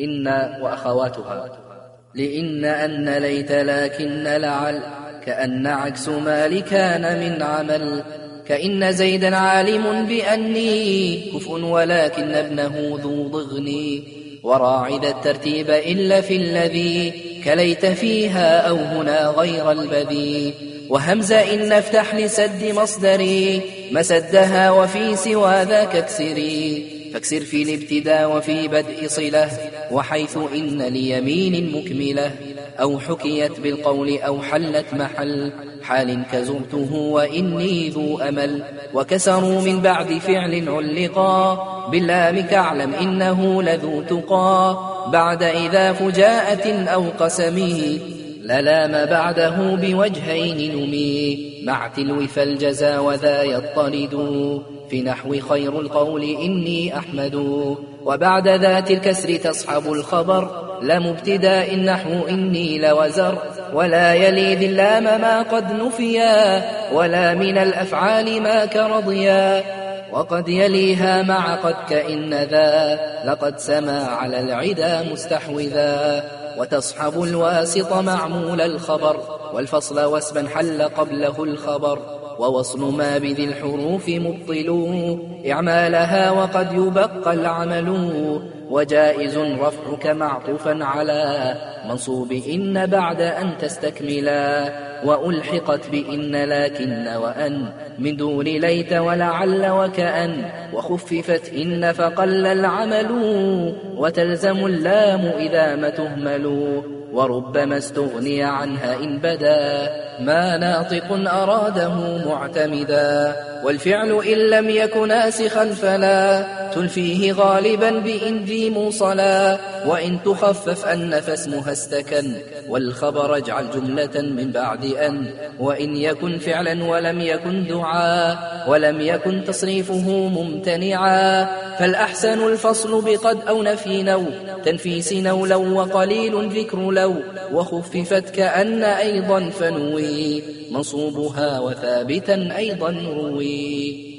إن وأخواتها. لإن أن ليت لكن لعل. كأن عكس ما لكان من عمل. كإن زيدا عالم بأني كفء ولكن ابنه ذو ضغن وراع ذا الترتيب إلا في الذي كليت فيها أو هنا غير البذي. وهمزة إن افتح لسد مصدري. مسدها وفي سوى ذاك اكسري. فاكسر في الابتداء وفي بدء صلة وحيث إن ليمين مكملة أو حكيت بالقول أو حلت محل حال كزرته وإني ذو أمل وكسروا من بعد فعل علقا باللام كعلم إنه لذو تقى بعد إذا فجاءة أو قسمه للام بعده بوجهين نمي. مع تلو فالجزا وذا يطرد في نحو خير القول إني أحمد. وبعد ذات الكسر تصحب الخبر. لم ابتداء النحو إني لوزر. ولا يلي ذي اللام ما قد نفيا. ولا من الأفعال ما كرضيا. وقد يليها مع قد كإن ذا. لقد سما على العدا مستحوذا. وتصحب الواسط معمول الخبر والفصل واسبا حل قبله الخبر. ووصل ما بذي الحروف مبطل. إعمالها وقد يبقى العمل. وجائز رفعك معطوفا على. منصوب إن بعد أن تستكملا وألحقت بإن لكن وأن. من دون ليت ولعل وكأن. وخففت إن فقل العمل. وتلزم اللام إذا ما تهمل. وربما استغني عنها إن بدا. ما ناطق أراده معتمدا. والفعل إن لم يك ناسخا فلا. تلفيه غالبا بإن ذي موصلا. وإن تخفف أن فاسمها استكن. والخبر اجعل جملة من بعد أن. وإن يكن فعلا ولم يكن دعا ولم يكن تصريفه ممتنعا. فالأحسن الفصل بقد أو نفي أو. تنفيس أو لو وقليل ذكر لو وخففت كأن أيضا فنوي منصوبها وثابتا أيضا روي.